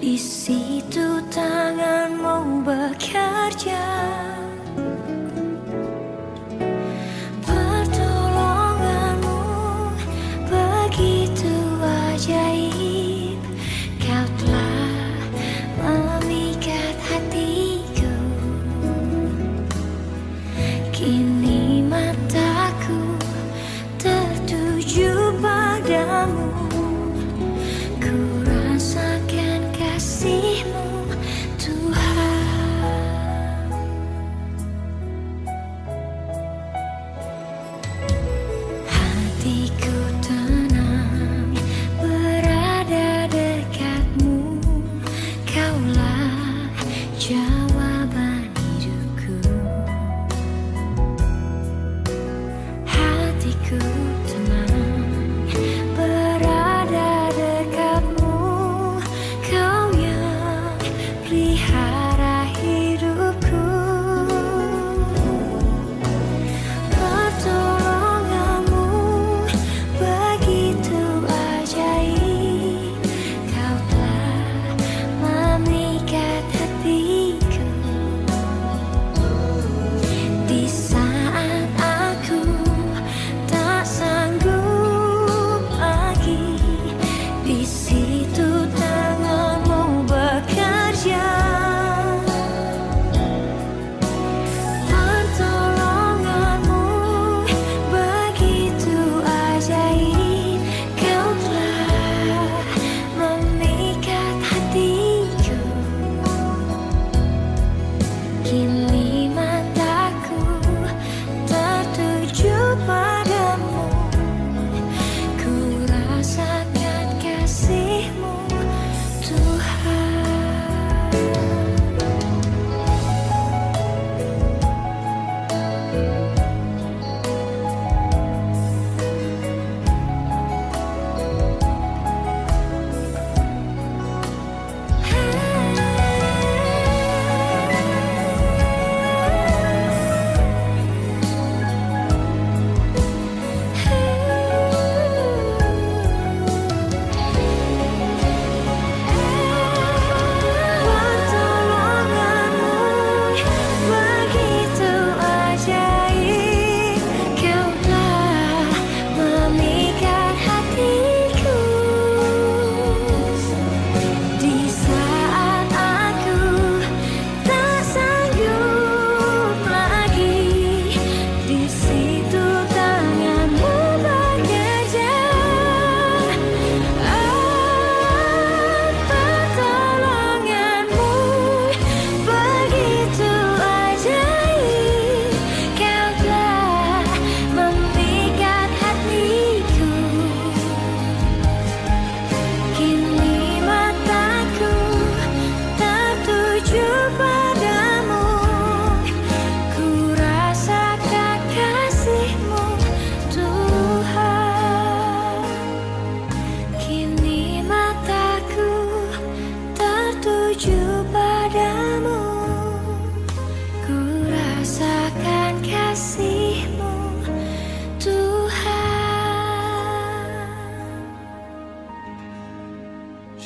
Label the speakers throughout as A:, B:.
A: Di situ tanganmu bekerja.
B: could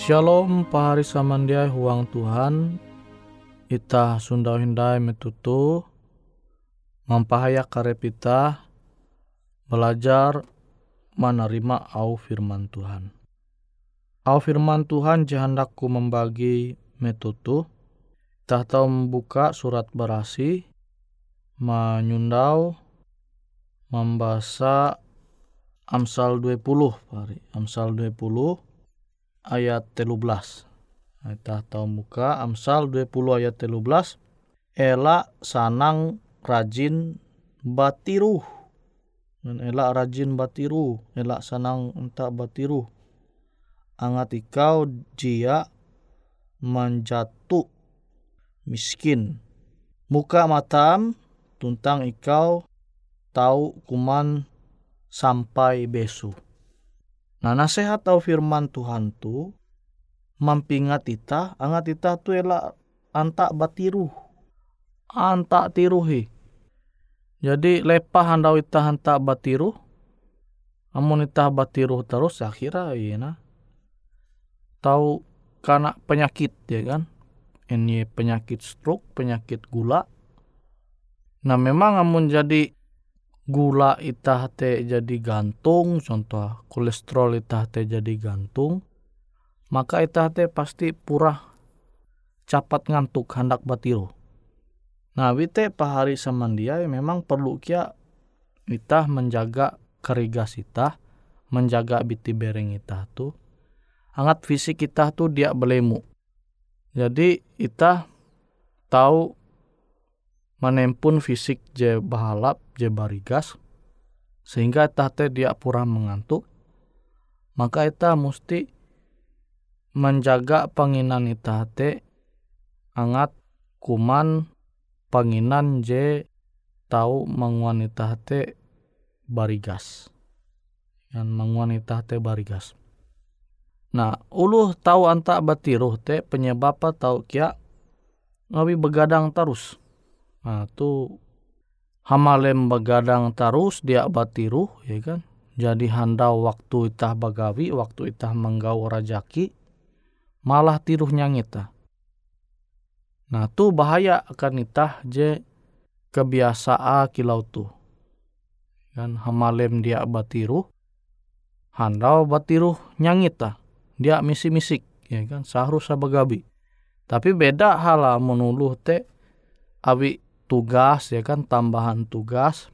B: Shalom pahari samandiai huang Tuhan. Ita sundau hindai metutu. Mampahaya karepita. Belajar menerima au firman Tuhan. Au firman Tuhan jahandaku membagi metutu. Tak tahu membuka surat berasi. Menyundau. Membaca Amsal 20 pari. Amsal 20 ayat 13. Kita tahu muka Amsal 20 ayat 13. Ela sanang rajin batiru. Dan elak rajin batiru. Elak sanang entah batiru. Angat ikau jia menjatuh miskin. Muka matam tuntang ikau tahu kuman sampai besu. Nah nasihat atau firman Tuhan tu mampingat ita, angat ita tu ela antak batiru, antak tiruhi. Jadi lepah handau ita antak batiru, amun ita batiru terus akhirnya iya na. Tahu karena penyakit ya kan, ini penyakit stroke, penyakit gula. Nah memang amun jadi gula itah te jadi gantung contoh kolesterol itah te jadi gantung maka itah te pasti purah capat ngantuk hendak batiru. Nah wite pahari samandia memang perlu kia itah menjaga kerigas itah menjaga biti bereng itah tu. Hangat fisik kita tu dia belemu. Jadi itah tahu menempun fisik je bahalap je barigas sehingga tate dia pura mengantuk maka kita mesti menjaga panginan ita te angat kuman panginan je tahu mengwanita te barigas. Yang mengwanita te barigas. Nah uluh tahu antak batiruh te penyebab tahu kia ngawi begadang terus Nah, tu hamalem begadang terus dia batiru, ya kan? Jadi handau waktu itah bagawi, waktu itah menggau rajaki, malah tiruh nyangita. Nah, tu bahaya akan itah je kebiasaan kilau tu. Kan hamalem dia batiru, handau batiru nyangita. Dia misi-misik, ya kan? Seharusnya bagawi. Tapi beda hal menuluh te awi tugas ya kan tambahan tugas.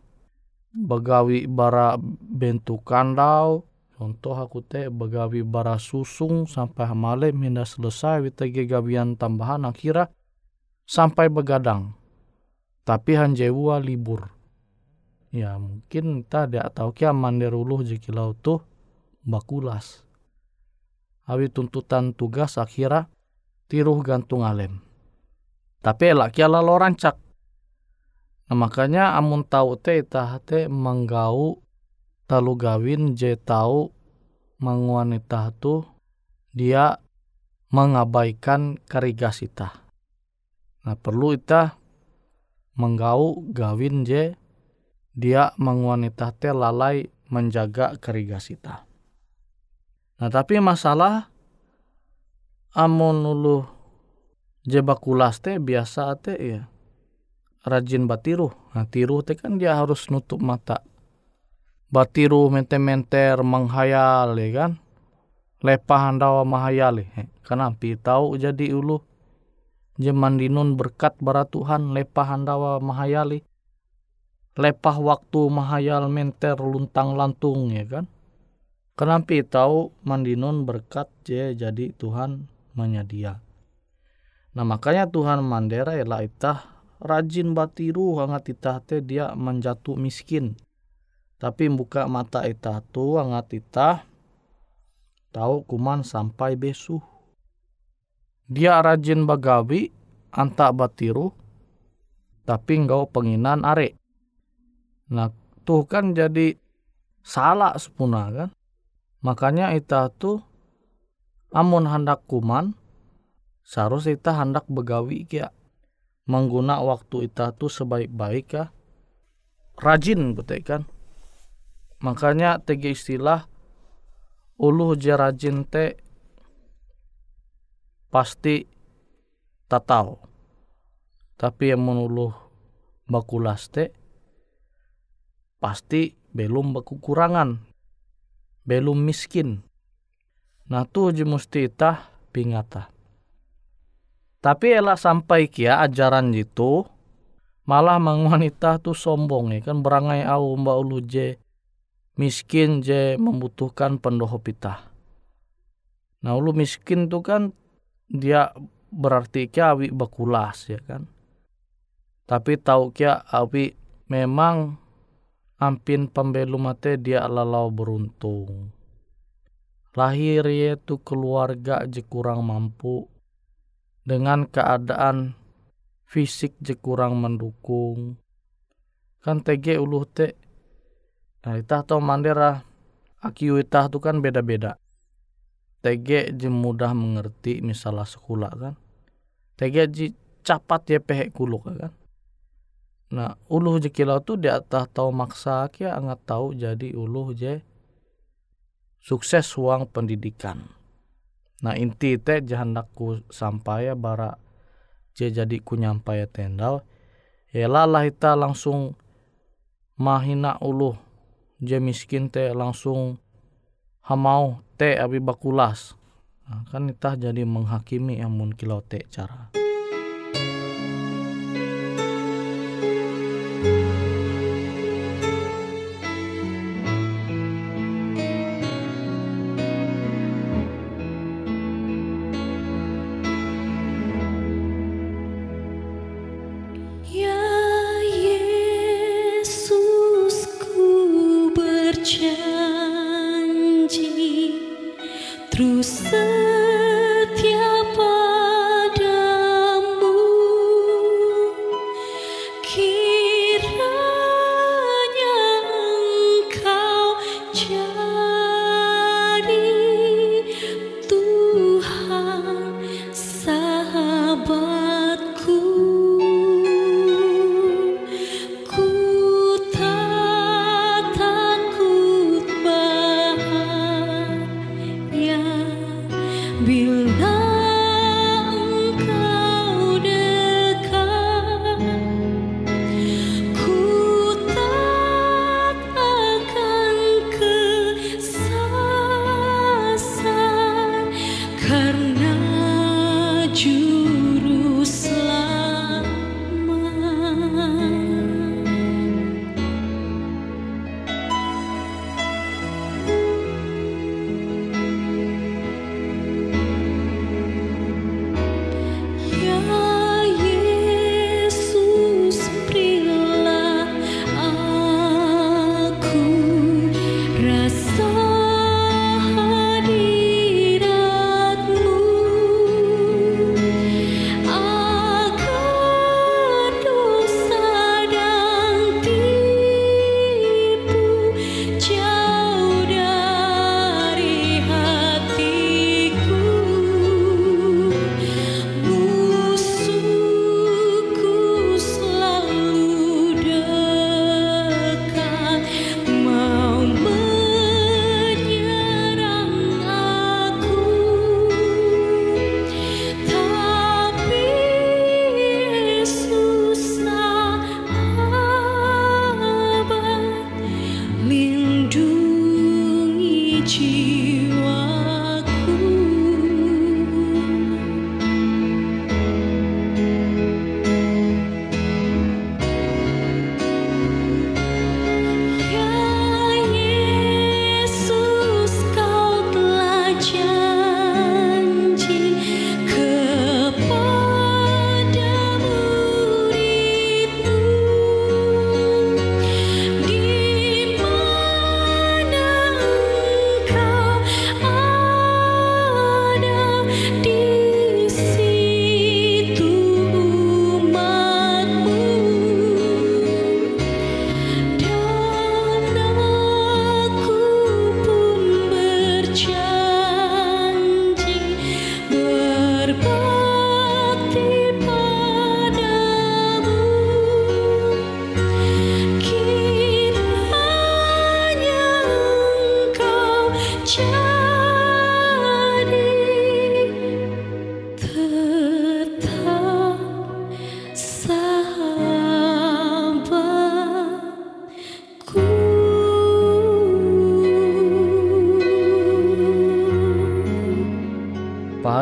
B: Begawi bara bentuk kandau. Contoh aku teh begawi bara susung sampai malam hingga selesai wita gawian tambahan akhirnya sampai begadang. Tapi hanjewa libur. Ya mungkin kita tidak tahu kia manderuluh jekilau tuh bakulas. Awi tuntutan tugas akhirnya tiruh gantung alem tapi elak kia lalu rancak Nah, makanya amun tahu te itah te menggau talu gawin je tahu mengwanita tu dia mengabaikan karigas ita. Nah perlu ita menggau gawin je dia mengwanita te lalai menjaga karigas ita. Nah tapi masalah amun ulu je bakulas te biasa te ya rajin batiru. Nah, tiru teh kan dia harus nutup mata. Batiru menter-menter menghayal ya kan. Lepah handawa mahayali. Kenapa tahu jadi ulu. Jeman dinun berkat bara Tuhan lepah handawa mahayali. Lepah waktu mahayal menter luntang lantung ya kan. Kenapa tahu mandinun berkat je jadi Tuhan menyedia. Nah makanya Tuhan mandera ialah itah rajin batiru hangat itah te dia menjatuh miskin. Tapi buka mata itah tu hangat itah tahu kuman sampai besu. Dia rajin bagawi antak batiru tapi engkau penginan are. Nah tuh kan jadi salah sepuna kan. Makanya itah tu amun hendak kuman seharus itah hendak begawi kia mengguna waktu kita tu sebaik-baik ya rajin betul kan? Makanya tegi istilah ulu je rajin te
C: pasti tatau tapi yang menuluh bakulas te pasti belum kekurangan belum miskin. Nah tu je musti itah pingata tapi elak sampai kia ajaran itu malah mang wanita tu sombong ya kan berangai au mbak ulu je miskin je membutuhkan pendoho pitah. Nah ulu miskin tu kan dia berarti kia awi bakulas ya kan. Tapi tahu kia awi memang ampin pembelum mate dia lalau beruntung. Lahir yaitu keluarga je kurang mampu dengan keadaan fisik je kurang mendukung. Kan TG uluh te nah itah tau mandera akiu itah tu kan beda-beda. TG je mudah mengerti misalnya sekolah kan. TG je capat ya pehek kuluk kan. Nah uluh je kilau tu dia tah tau maksa kia angat tahu jadi uluh je sukses uang pendidikan Nah inti te jahandaku sampai ya bara jadi ku nyampai tendal. Ya lah kita langsung mahina ulu je miskin te langsung hamau te abi bakulas. Nah, kan kita jadi menghakimi yang mun kilau te cara.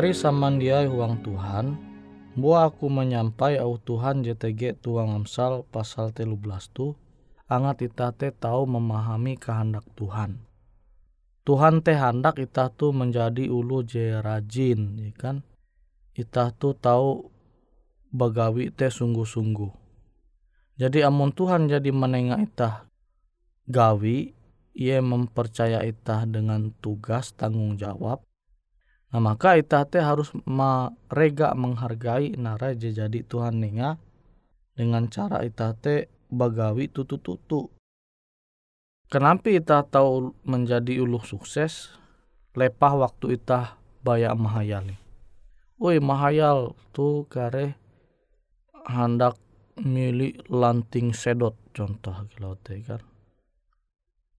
B: Pahari samandiai huang Tuhan, buah aku menyampai au Tuhan JTG tuang amsal pasal telu belas tu, angat ita te tahu memahami kehendak Tuhan. Tuhan teh hendak ita tu menjadi ulu je rajin, ya kan? Ita tu tahu bagawi teh sungguh-sungguh. Jadi amun Tuhan jadi menengah ita gawi, ia mempercaya ita dengan tugas tanggung jawab. Nah maka ita teh harus merega menghargai nara jadi Tuhan nenga dengan cara ita teh bagawi tutu-tutu. Kenapa ita tahu menjadi uluh sukses? Lepah waktu ita bayak mahayali. Woi mahayal tu kare hendak milik lanting sedot contoh kalau kan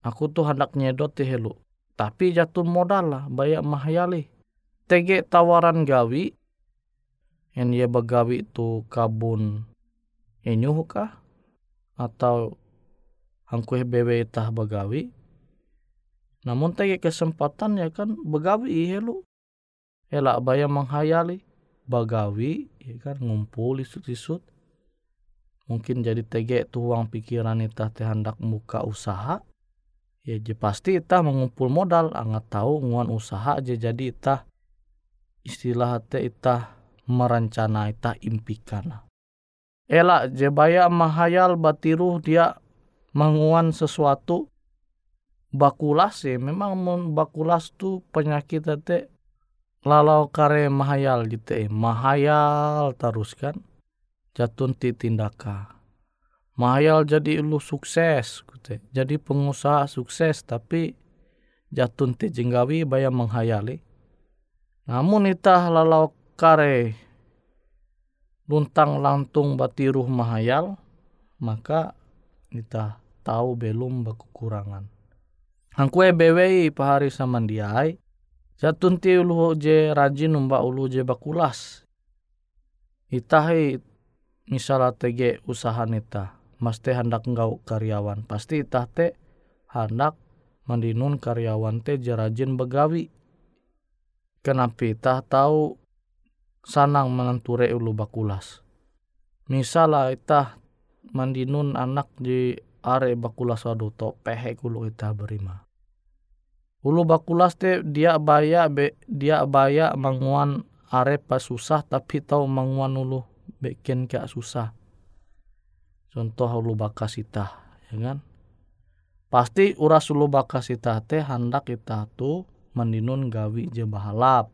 B: Aku tuh hendak nyedot teh lu. Tapi jatuh modal lah, banyak mahayali. Tege tawaran gawi, yang dia begawi tu kabun enyuh kah? Atau angkuh bewe tah begawi. Namun tege kesempatan ya kan begawi helu. Elak bayar menghayali. Bagawi, ya kan ngumpul isut-isut. Mungkin jadi tege tuang pikiran itah teh hendak muka usaha ya je pasti ita mengumpul modal angat tahu nguan usaha aja jadi ita istilah te ita merencana ita impikan. Elak je baya mahayal batiru dia menguan sesuatu bakulas ya memang bakulas tu penyakit te lalau kare mahayal gitu eh mahayal terus kan jatun ti tindaka. Mahayal jadi lu sukses gitu. jadi pengusaha sukses tapi jatun ti jenggawi bayam menghayali namun itah lalau kare luntang lantung batiruh mahayal maka kita tahu belum kekurangan Hangkue BWI pahari samandiai jatun ti ulu je rajin umba ulu je bakulas. Itahi misalnya tege usaha nita mesti hendak engkau karyawan. Pasti itah te hendak mendinun karyawan te jarajin begawi kenapa itah tahu sanang menenture ulu bakulas. Misalnya itah mandinun anak di are bakulas waduto pehe ulu itah berima. Ulu bakulas te dia baya be, dia baya manguan are pas susah tapi tahu manguan ulu bikin kayak susah. Contoh ulu bakas ita ya kan? Pasti uras ulu bakas ita teh hendak kita tu mandinun gawi je bahalap.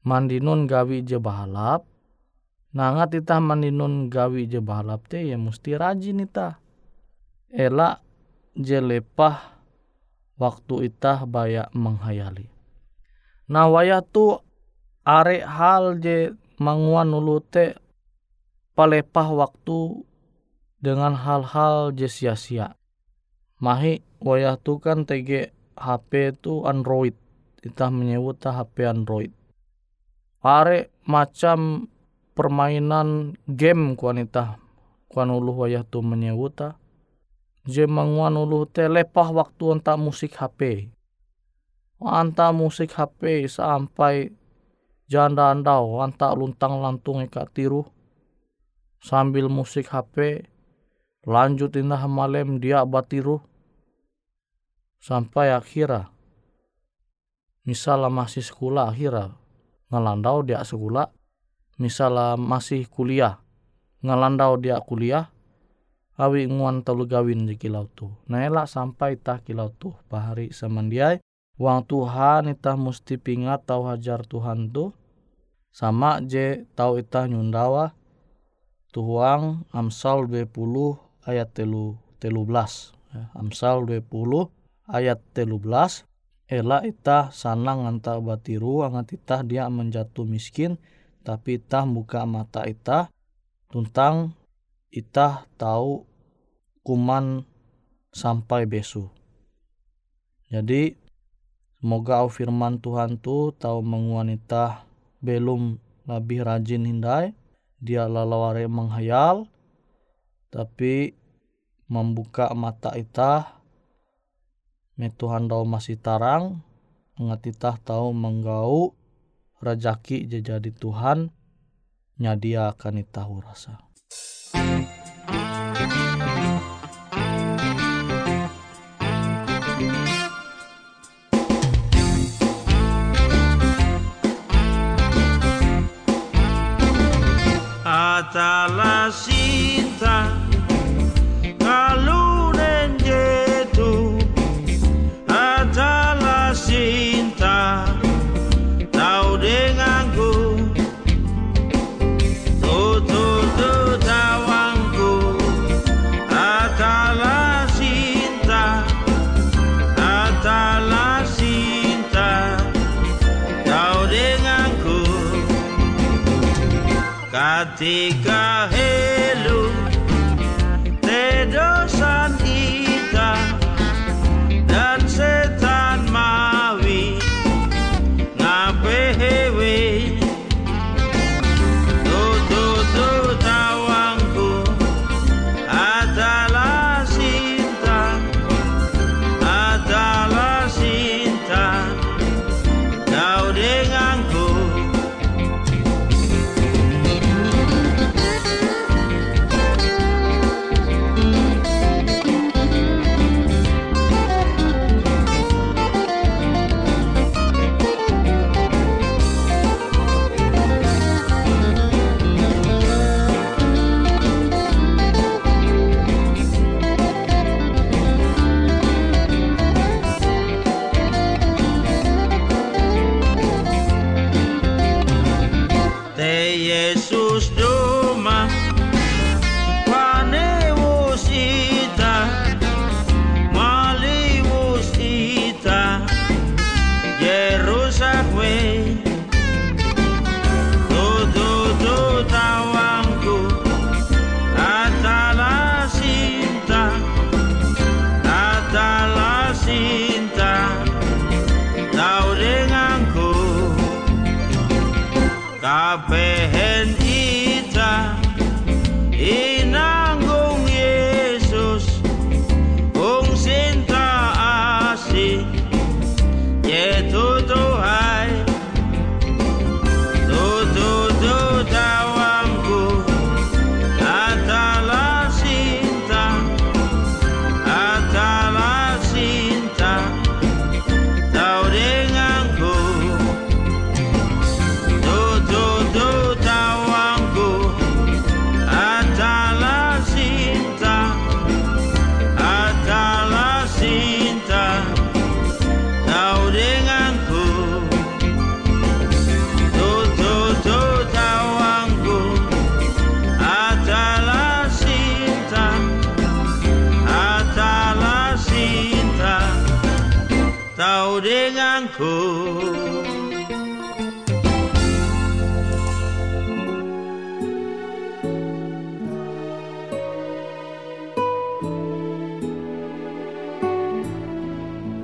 B: Mandinun gawi je bahalap nangat ita mandinun gawi je bahalap teh ya mesti rajin ita elak je lepah waktu ita bayak menghayali. Nah wayah tu are hal je manguan ulu te palepah waktu dengan hal-hal je sia-sia. Mahi wayah tu kan TG HP tu Android. Kita menyebut HP Android. Are macam permainan game kuanita. Kuan uluh wayah tu menyebut Je manguan uluh te lepah waktu anta musik HP. Anta musik HP sampai janda andau anta luntang lantung eka tiru sambil musik HP lanjut indah malem dia batiru sampai akhirnya. Misalnya masih sekolah akhirnya ngelandau dia sekolah. Misalnya masih kuliah ngelandau dia kuliah. Awi nguan telu gawin di kilau tu. Nah sampai tah kilau tu bahari semandiai. Uang Tuhan itah mesti pingat tahu hajar Tuhan tu. Sama je tahu itah nyundawa. Tuang Amsal 20 ayat telu telu belas ya, Amsal 20 ayat telu belas Ela itah sanang anta batiru angat itah dia menjatuh miskin tapi itah buka mata itah tentang itah tahu kuman sampai besu. Jadi semoga au firman Tuhan tu tahu menguan itah belum lebih rajin hindai dia lalaware menghayal tapi membuka mata ita me Tuhan tahu masih tarang ngat ita tahu menggau
D: rajaki je jadi Tuhan nyadia akan tahu rasa.